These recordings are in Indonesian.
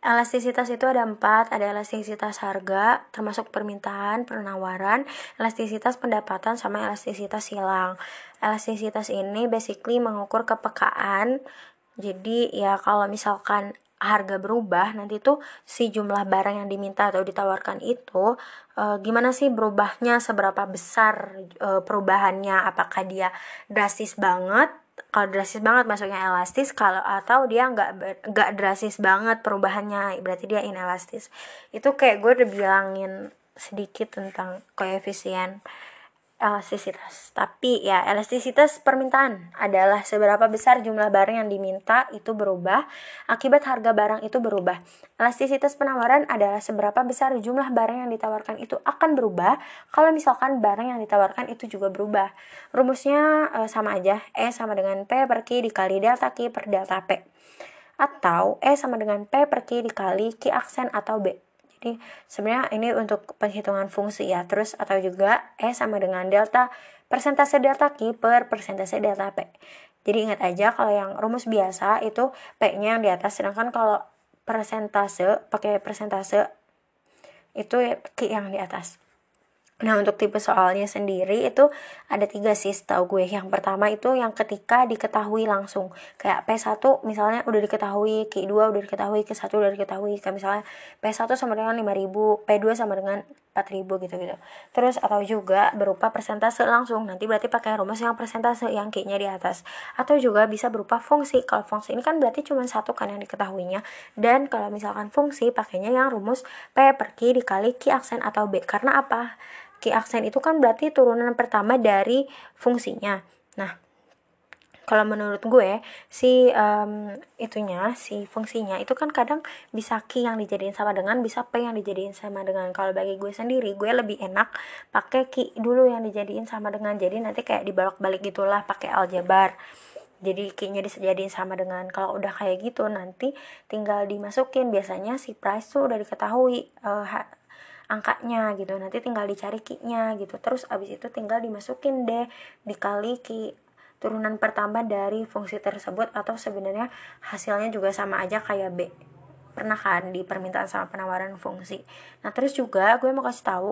Elastisitas itu ada empat, ada elastisitas harga, termasuk permintaan, penawaran, elastisitas pendapatan, sama elastisitas silang. Elastisitas ini basically mengukur kepekaan. Jadi ya kalau misalkan harga berubah nanti tuh si jumlah barang yang diminta atau ditawarkan itu e, gimana sih berubahnya seberapa besar e, perubahannya apakah dia drastis banget kalau drastis banget masuknya elastis kalau atau dia nggak nggak drastis banget perubahannya berarti dia inelastis. Itu kayak gue udah bilangin sedikit tentang koefisien elastisitas. Tapi ya elastisitas permintaan adalah seberapa besar jumlah barang yang diminta itu berubah akibat harga barang itu berubah. Elastisitas penawaran adalah seberapa besar jumlah barang yang ditawarkan itu akan berubah kalau misalkan barang yang ditawarkan itu juga berubah. Rumusnya e, sama aja. E sama dengan P per Q dikali delta Q per delta P. Atau E sama dengan P per Q dikali Q aksen atau B jadi sebenarnya ini untuk penghitungan fungsi ya. Terus atau juga E sama dengan delta persentase delta Q per persentase delta P. Jadi ingat aja kalau yang rumus biasa itu P-nya yang di atas sedangkan kalau persentase pakai persentase itu Q yang di atas. Nah untuk tipe soalnya sendiri itu ada tiga sih tau gue. Yang pertama itu yang ketika diketahui langsung. Kayak P1 misalnya udah diketahui Q2 udah diketahui Q1 udah diketahui. Kayak misalnya P1 sama dengan 5000 P2 sama dengan 4000 gitu-gitu. Terus atau juga berupa persentase langsung. Nanti berarti pakai rumus yang persentase yang Q nya di atas. Atau juga bisa berupa fungsi. Kalau fungsi ini kan berarti cuma satu kan yang diketahuinya. Dan kalau misalkan fungsi pakainya yang rumus P per Q dikali Q aksen atau B. Karena apa? Key aksen itu kan berarti turunan pertama dari fungsinya. Nah, kalau menurut gue si um, itunya si fungsinya itu kan kadang bisa ki yang dijadiin sama dengan bisa p yang dijadiin sama dengan. Kalau bagi gue sendiri gue lebih enak pakai ki dulu yang dijadiin sama dengan. Jadi nanti kayak dibalok balik gitulah pakai aljabar. Jadi kayaknya disediain sama dengan. Kalau udah kayak gitu nanti tinggal dimasukin. Biasanya si price tuh udah diketahui uh, angkanya gitu. Nanti tinggal dicari kinya gitu. Terus abis itu tinggal dimasukin deh dikali ki turunan pertama dari fungsi tersebut atau sebenarnya hasilnya juga sama aja kayak B pernah kan di permintaan sama penawaran fungsi. Nah, terus juga gue mau kasih tahu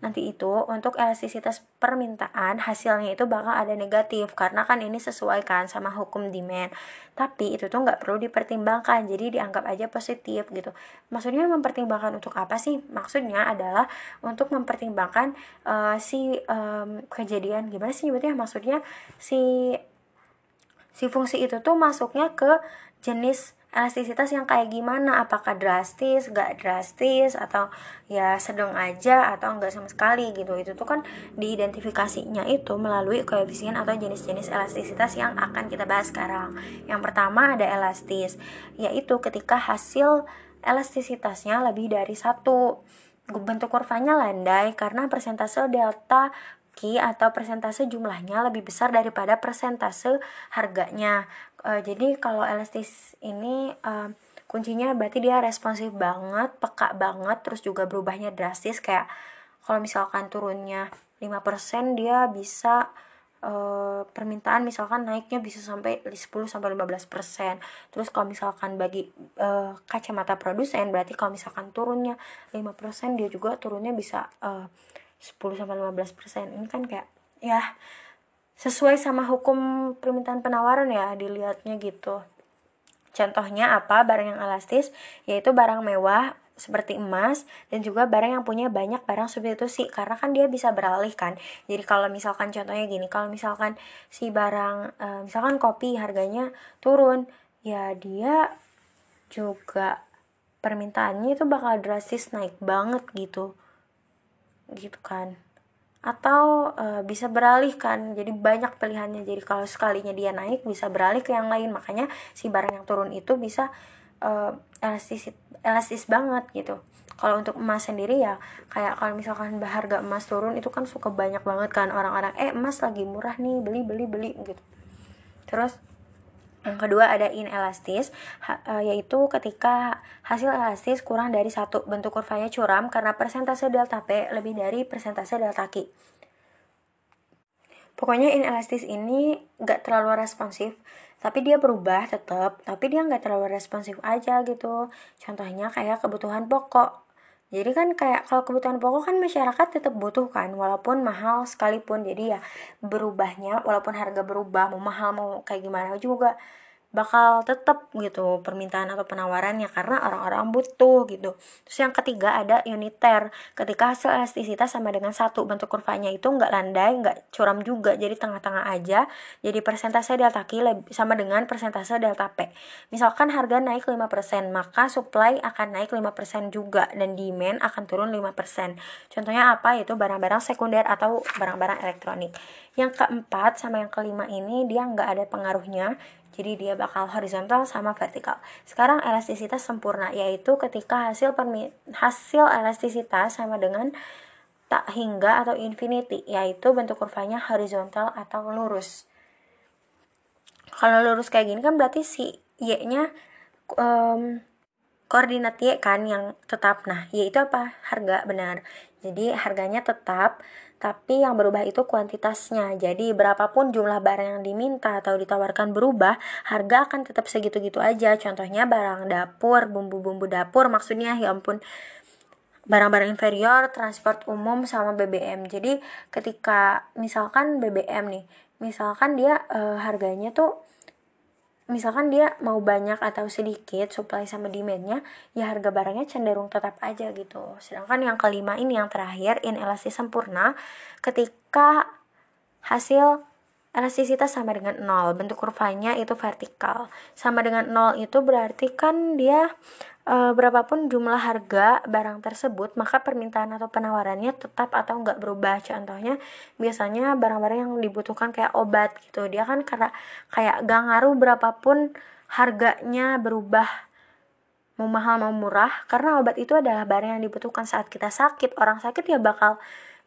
nanti itu untuk elastisitas permintaan hasilnya itu bakal ada negatif karena kan ini sesuai kan sama hukum demand. Tapi itu tuh nggak perlu dipertimbangkan, jadi dianggap aja positif gitu. Maksudnya mempertimbangkan untuk apa sih? Maksudnya adalah untuk mempertimbangkan uh, si um, kejadian gimana sih nyebutnya? Maksudnya si si fungsi itu tuh masuknya ke jenis elastisitas yang kayak gimana? Apakah drastis gak drastis atau ya sedang aja atau enggak sama sekali gitu. Itu tuh kan diidentifikasinya itu melalui koefisien atau jenis-jenis elastisitas yang akan kita bahas sekarang. Yang pertama ada elastis yaitu ketika hasil elastisitasnya lebih dari satu. Bentuk kurvanya landai karena persentase delta Q atau persentase jumlahnya lebih besar daripada persentase harganya uh, jadi kalau elastis ini uh, kuncinya berarti dia responsif banget peka banget terus juga berubahnya drastis kayak kalau misalkan turunnya 5% dia bisa uh, permintaan misalkan naiknya bisa sampai 10 sampai 15%. Terus kalau misalkan bagi uh, kacamata produsen berarti kalau misalkan turunnya 5% dia juga turunnya bisa uh, 10 sampai 15%. Ini kan kayak ya sesuai sama hukum permintaan penawaran ya dilihatnya gitu. Contohnya apa? Barang yang elastis yaitu barang mewah seperti emas dan juga barang yang punya banyak barang substitusi karena kan dia bisa beralih kan. Jadi kalau misalkan contohnya gini kalau misalkan si barang e, misalkan kopi harganya turun ya dia juga permintaannya itu bakal drastis naik banget gitu. Gitu kan atau e, bisa beralih kan. Jadi banyak pilihannya. Jadi kalau sekalinya dia naik bisa beralih ke yang lain. Makanya si barang yang turun itu bisa e, elastis elastis banget gitu. Kalau untuk emas sendiri ya kayak kalau misalkan harga emas turun itu kan suka banyak banget kan orang-orang eh emas lagi murah nih beli beli beli gitu. Terus yang kedua ada inelastis, e, yaitu ketika hasil elastis kurang dari satu. Bentuk kurvanya curam karena persentase delta P lebih dari persentase delta Q. Pokoknya inelastis ini gak terlalu responsif tapi dia berubah tetap tapi dia nggak terlalu responsif aja gitu. Contohnya kayak kebutuhan pokok jadi kan kayak kalau kebutuhan pokok kan masyarakat tetap butuh kan walaupun mahal sekalipun. Jadi ya berubahnya walaupun harga berubah mau mahal mau kayak gimana juga bakal tetap gitu permintaan atau penawarannya karena orang-orang butuh gitu. Terus yang ketiga ada uniter. Ketika hasil elastisitas sama dengan satu bentuk kurvanya itu nggak landai, nggak curam juga, jadi tengah-tengah aja. Jadi persentase delta Q sama dengan persentase delta P. Misalkan harga naik 5%, maka supply akan naik 5% juga dan demand akan turun 5%. Contohnya apa? Itu barang-barang sekunder atau barang-barang elektronik. Yang keempat sama yang kelima ini dia nggak ada pengaruhnya jadi dia bakal horizontal sama vertikal. Sekarang elastisitas sempurna yaitu ketika hasil hasil elastisitas sama dengan tak hingga atau infinity yaitu bentuk kurvanya horizontal atau lurus. Kalau lurus kayak gini kan berarti si y-nya um, koordinat y kan yang tetap. Nah, y itu apa? Harga benar. Jadi harganya tetap tapi yang berubah itu kuantitasnya. Jadi berapapun jumlah barang yang diminta atau ditawarkan berubah, harga akan tetap segitu-gitu aja. Contohnya barang dapur, bumbu-bumbu dapur, maksudnya ya ampun barang-barang inferior, transport umum sama BBM. Jadi ketika misalkan BBM nih, misalkan dia e, harganya tuh misalkan dia mau banyak atau sedikit supply sama demandnya ya harga barangnya cenderung tetap aja gitu. Sedangkan yang kelima ini yang terakhir inelastis sempurna ketika hasil elastisitas sama dengan nol. Bentuk kurvanya itu vertikal. Sama dengan nol itu berarti kan dia e, berapapun jumlah harga barang tersebut maka permintaan atau penawarannya tetap atau enggak berubah. Contohnya biasanya barang-barang yang dibutuhkan kayak obat gitu. Dia kan karena kayak gak ngaruh berapapun harganya berubah. Mau mahal mau murah. Karena obat itu adalah barang yang dibutuhkan saat kita sakit. Orang sakit ya bakal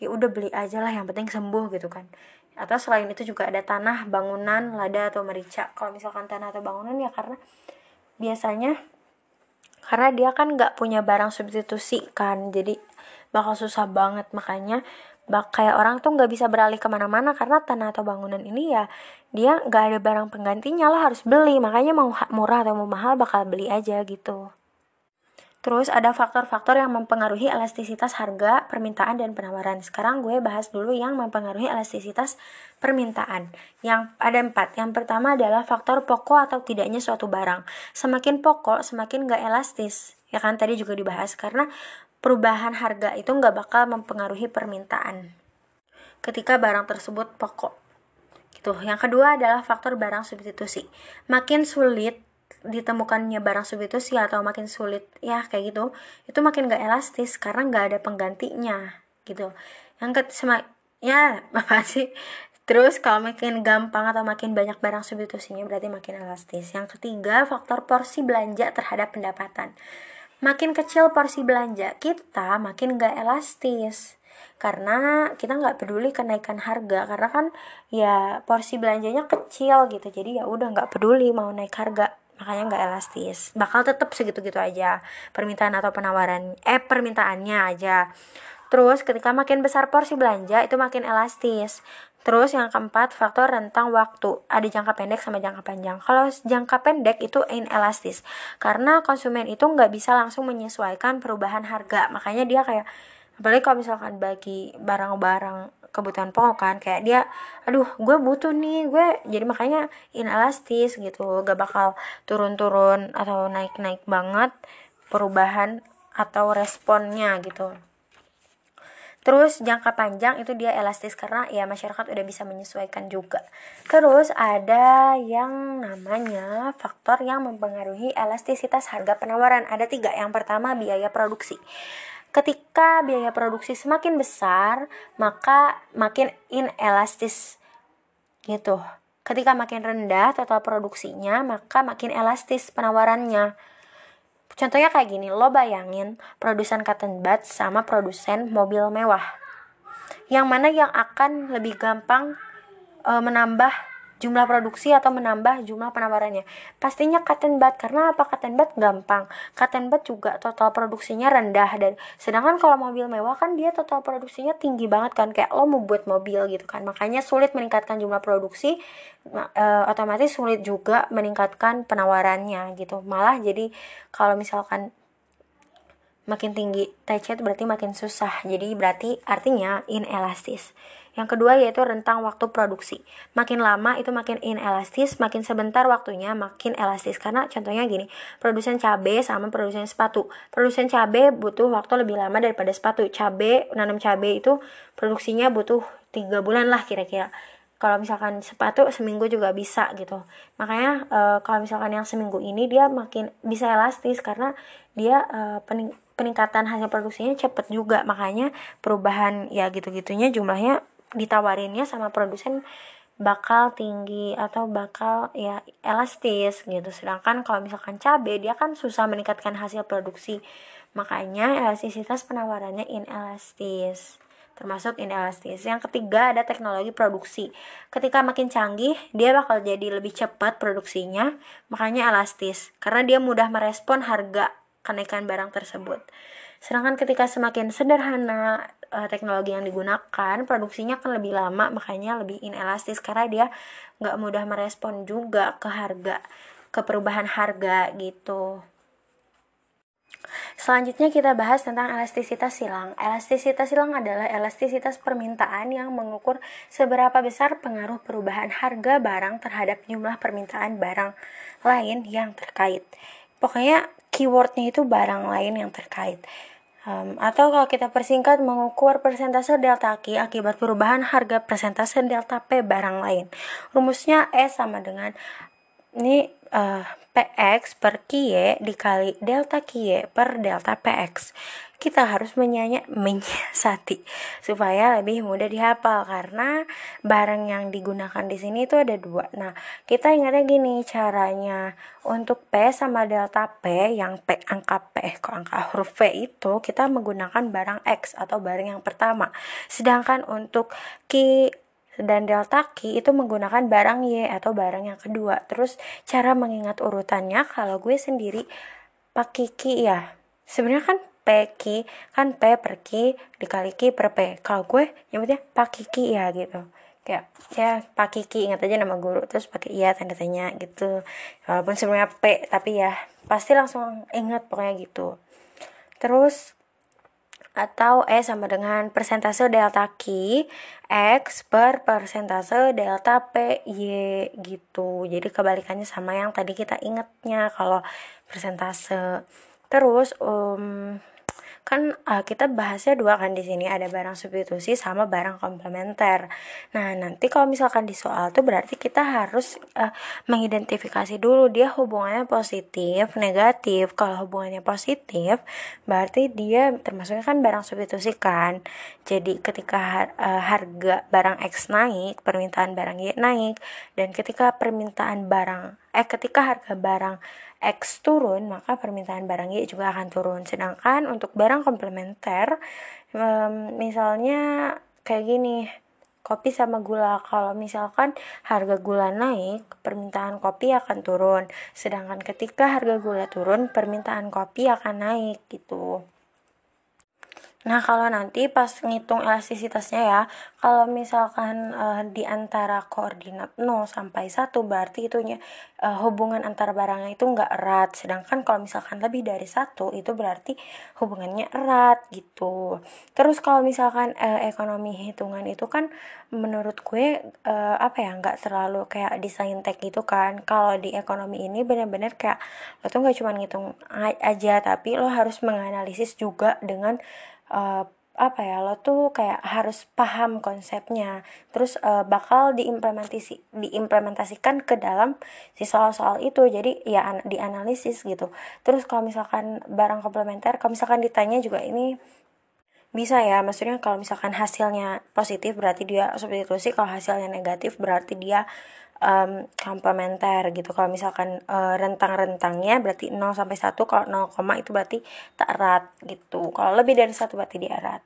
ya udah beli aja lah yang penting sembuh gitu kan atau selain itu juga ada tanah bangunan lada atau merica. Kalau misalkan tanah atau bangunan ya karena biasanya karena dia kan nggak punya barang substitusi kan. Jadi bakal susah banget. Makanya bak kayak orang tuh nggak bisa beralih ke mana-mana karena tanah atau bangunan ini ya dia nggak ada barang penggantinya lah harus beli. Makanya mau murah atau mau mahal bakal beli aja gitu Terus ada faktor-faktor yang mempengaruhi elastisitas harga, permintaan, dan penawaran. Sekarang gue bahas dulu yang mempengaruhi elastisitas permintaan. Yang ada empat. Yang pertama adalah faktor pokok atau tidaknya suatu barang. Semakin pokok, semakin gak elastis. Ya kan tadi juga dibahas karena perubahan harga itu gak bakal mempengaruhi permintaan. Ketika barang tersebut pokok. Gitu. Yang kedua adalah faktor barang substitusi. Makin sulit ditemukannya barang substitusi atau makin sulit ya kayak gitu itu makin gak elastis karena gak ada penggantinya gitu. Yang ke semak ya apa sih? Terus kalau makin gampang atau makin banyak barang substitusinya berarti makin elastis. Yang ketiga faktor porsi belanja terhadap pendapatan. Makin kecil porsi belanja kita makin gak elastis karena kita nggak peduli kenaikan harga karena kan ya porsi belanjanya kecil gitu jadi ya udah nggak peduli mau naik harga makanya nggak elastis bakal tetap segitu-gitu aja permintaan atau penawaran eh permintaannya aja terus ketika makin besar porsi belanja itu makin elastis Terus yang keempat, faktor rentang waktu. Ada jangka pendek sama jangka panjang. Kalau jangka pendek itu inelastis. Karena konsumen itu nggak bisa langsung menyesuaikan perubahan harga. Makanya dia kayak, apalagi kalau misalkan bagi barang-barang kebutuhan pokok kan kayak dia aduh gue butuh nih gue jadi makanya inelastis gitu gak bakal turun-turun atau naik-naik banget perubahan atau responnya gitu Terus jangka panjang itu dia elastis karena ya masyarakat udah bisa menyesuaikan juga. Terus ada yang namanya faktor yang mempengaruhi elastisitas harga penawaran. Ada tiga. Yang pertama biaya produksi. Ketika biaya produksi semakin besar, maka makin inelastis gitu. Ketika makin rendah total produksinya, maka makin elastis penawarannya. Contohnya kayak gini, lo bayangin produsen cotton bud sama produsen mobil mewah. Yang mana yang akan lebih gampang e, menambah jumlah produksi atau menambah jumlah penawarannya. Pastinya cotton bud karena apa? Cotton bud gampang. Cotton bud juga total produksinya rendah dan sedangkan kalau mobil mewah kan dia total produksinya tinggi banget kan kayak lo mau buat mobil gitu kan. Makanya sulit meningkatkan jumlah produksi e, otomatis sulit juga meningkatkan penawarannya gitu. Malah jadi kalau misalkan makin tinggi TC berarti makin susah. Jadi berarti artinya inelastis yang kedua yaitu rentang waktu produksi. Makin lama itu makin inelastis, makin sebentar waktunya makin elastis. Karena contohnya gini, produsen cabai sama produsen sepatu. Produsen cabai butuh waktu lebih lama daripada sepatu. Cabai, nanam cabai itu produksinya butuh tiga bulan lah kira-kira kalau misalkan sepatu seminggu juga bisa gitu makanya e, kalau misalkan yang seminggu ini dia makin bisa elastis karena dia e, pening peningkatan hasil produksinya cepet juga makanya perubahan ya gitu-gitunya jumlahnya ditawarinnya sama produsen bakal tinggi atau bakal ya elastis gitu sedangkan kalau misalkan cabai dia kan susah meningkatkan hasil produksi makanya elastisitas penawarannya inelastis termasuk inelastis. Yang ketiga ada teknologi produksi. Ketika makin canggih, dia bakal jadi lebih cepat produksinya, makanya elastis karena dia mudah merespon harga kenaikan barang tersebut. Sedangkan ketika semakin sederhana uh, teknologi yang digunakan, produksinya akan lebih lama, makanya lebih inelastis karena dia nggak mudah merespon juga ke harga, ke perubahan harga gitu. Selanjutnya kita bahas tentang elastisitas silang. Elastisitas silang adalah elastisitas permintaan yang mengukur seberapa besar pengaruh perubahan harga barang terhadap jumlah permintaan barang lain yang terkait. Pokoknya keywordnya itu barang lain yang terkait. Um, atau kalau kita persingkat mengukur persentase delta Q akibat perubahan harga persentase delta P barang lain. Rumusnya E sama dengan ini uh, PX per QY dikali delta QY per delta PX kita harus menyanya, menyiasati supaya lebih mudah dihafal karena barang yang digunakan di sini itu ada dua. Nah, kita ingatnya gini caranya untuk P sama delta P yang P angka P kok angka huruf P itu kita menggunakan barang X atau barang yang pertama. Sedangkan untuk Q dan delta Q itu menggunakan barang Y atau barang yang kedua. Terus cara mengingat urutannya kalau gue sendiri pakai Q ya. Sebenarnya kan P Q kan P per Q dikali Q per P kalau gue nyebutnya pakai Q ya gitu kayak ya pakai Q ingat aja nama guru terus pakai iya tanda tanya gitu walaupun sebenarnya P tapi ya pasti langsung ingat pokoknya gitu terus atau E sama dengan persentase delta Q X per persentase delta P Y gitu. Jadi kebalikannya sama yang tadi kita ingatnya kalau persentase. Terus um, kan uh, kita bahasnya dua kan di sini ada barang substitusi sama barang komplementer. Nah nanti kalau misalkan di soal tuh berarti kita harus uh, mengidentifikasi dulu dia hubungannya positif, negatif. Kalau hubungannya positif berarti dia termasuknya kan barang substitusi kan. Jadi ketika har uh, harga barang X naik, permintaan barang Y naik dan ketika permintaan barang eh ketika harga barang X turun, maka permintaan barang Y juga akan turun. Sedangkan untuk barang komplementer, um, misalnya kayak gini, kopi sama gula. Kalau misalkan harga gula naik, permintaan kopi akan turun. Sedangkan ketika harga gula turun, permintaan kopi akan naik gitu. Nah, kalau nanti pas ngitung elastisitasnya ya, kalau misalkan uh, di antara koordinat 0 sampai 1 berarti itunya uh, hubungan antara barangnya itu enggak erat. Sedangkan kalau misalkan lebih dari satu itu berarti hubungannya erat gitu. Terus kalau misalkan uh, ekonomi hitungan itu kan menurut gue uh, apa ya enggak terlalu kayak desain tech gitu kan. Kalau di ekonomi ini benar-benar kayak lo tuh nggak cuma ngitung aja tapi lo harus menganalisis juga dengan uh, apa ya lo tuh kayak harus paham konsepnya. Terus uh, bakal diimplementasi diimplementasikan ke dalam si soal-soal itu. Jadi ya an dianalisis gitu. Terus kalau misalkan barang komplementer kalau misalkan ditanya juga ini bisa ya maksudnya kalau misalkan hasilnya positif berarti dia substitusi kalau hasilnya negatif berarti dia um, komplementer gitu. Kalau misalkan uh, rentang-rentangnya berarti 0 sampai 1 kalau 0, itu berarti tak erat gitu. Kalau lebih dari satu berarti dia erat.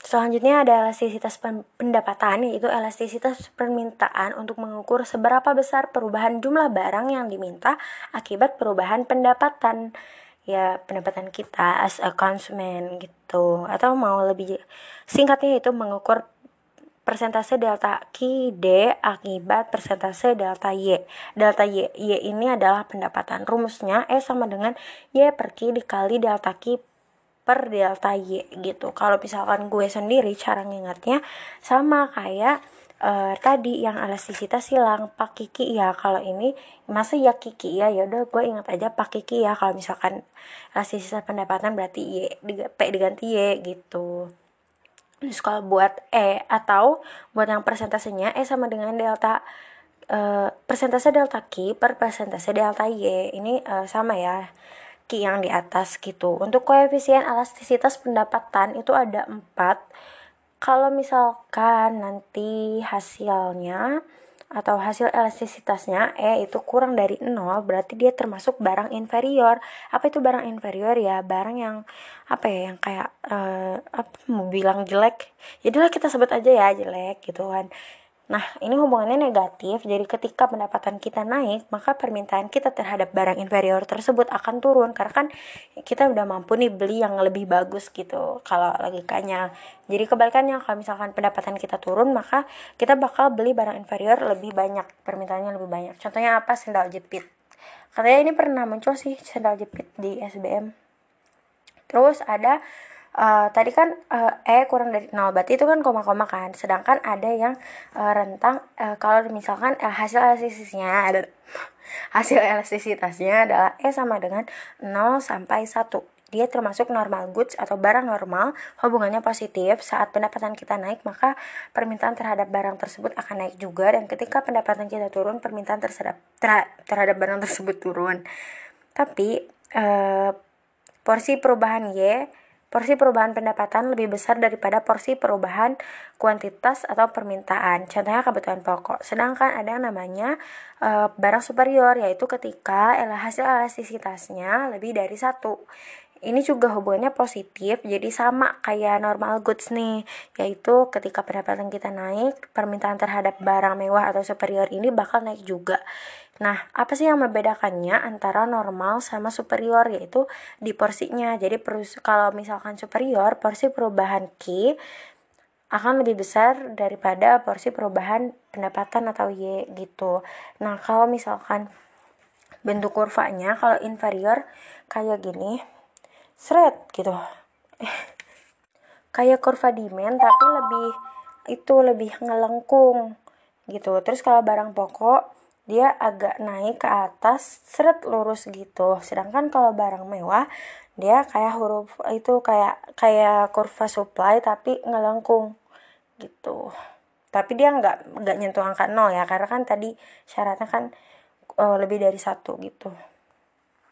Selanjutnya ada elastisitas pendapatan yaitu elastisitas permintaan untuk mengukur seberapa besar perubahan jumlah barang yang diminta akibat perubahan pendapatan ya pendapatan kita as a consumer gitu atau mau lebih singkatnya itu mengukur persentase delta Q D akibat persentase delta Y. Delta Y, Y ini adalah pendapatan. Rumusnya E sama dengan Y per Q dikali delta Q per delta Y gitu. Kalau misalkan gue sendiri cara ngingetnya sama kayak uh, tadi yang elastisitas silang pak kiki ya kalau ini masa ya kiki ya ya udah gue ingat aja pak kiki ya kalau misalkan elastisitas pendapatan berarti y p diganti y gitu terus kalau buat e atau buat yang persentasenya e sama dengan delta uh, persentase delta q per persentase delta y ini uh, sama ya yang di atas gitu. Untuk koefisien elastisitas pendapatan itu ada 4. Kalau misalkan nanti hasilnya atau hasil elastisitasnya E itu kurang dari 0 berarti dia termasuk barang inferior. Apa itu barang inferior ya? Barang yang apa ya yang kayak uh, apa mau bilang jelek. Jadilah kita sebut aja ya jelek gitu kan. Nah, ini hubungannya negatif, jadi ketika pendapatan kita naik, maka permintaan kita terhadap barang inferior tersebut akan turun karena kan kita udah mampu nih beli yang lebih bagus gitu kalau logikanya. Jadi kebalikannya kalau misalkan pendapatan kita turun, maka kita bakal beli barang inferior lebih banyak, permintaannya lebih banyak. Contohnya apa? Sendal jepit. Katanya ini pernah muncul sih sendal jepit di SBM. Terus ada Uh, tadi kan uh, E kurang dari 0 berarti itu kan koma-koma kan? Sedangkan ada yang uh, rentang uh, kalau misalkan uh, hasil elastisisnya ada hasil elastisitasnya adalah E sama dengan 0 sampai 1 dia termasuk normal goods atau barang normal hubungannya positif. Saat pendapatan kita naik maka permintaan terhadap barang tersebut akan naik juga. Dan ketika pendapatan kita turun permintaan terhadap terhadap barang tersebut turun. Tapi uh, porsi perubahan Y Porsi perubahan pendapatan lebih besar daripada porsi perubahan kuantitas atau permintaan. Contohnya kebutuhan pokok. Sedangkan ada yang namanya e, barang superior yaitu ketika hasil elastisitasnya lebih dari satu. Ini juga hubungannya positif, jadi sama kayak normal goods nih, yaitu ketika pendapatan kita naik, permintaan terhadap barang mewah atau superior ini bakal naik juga. Nah, apa sih yang membedakannya antara normal sama superior yaitu di porsinya. Jadi kalau misalkan superior, porsi perubahan Q akan lebih besar daripada porsi perubahan pendapatan atau Y gitu. Nah, kalau misalkan bentuk kurvanya kalau inferior kayak gini, seret gitu. kayak kurva demand tapi lebih itu lebih ngelengkung gitu. Terus kalau barang pokok dia agak naik ke atas seret lurus gitu. Sedangkan kalau barang mewah dia kayak huruf itu kayak kayak kurva supply tapi ngelengkung gitu. Tapi dia nggak nggak nyentuh angka nol ya karena kan tadi syaratnya kan uh, lebih dari satu gitu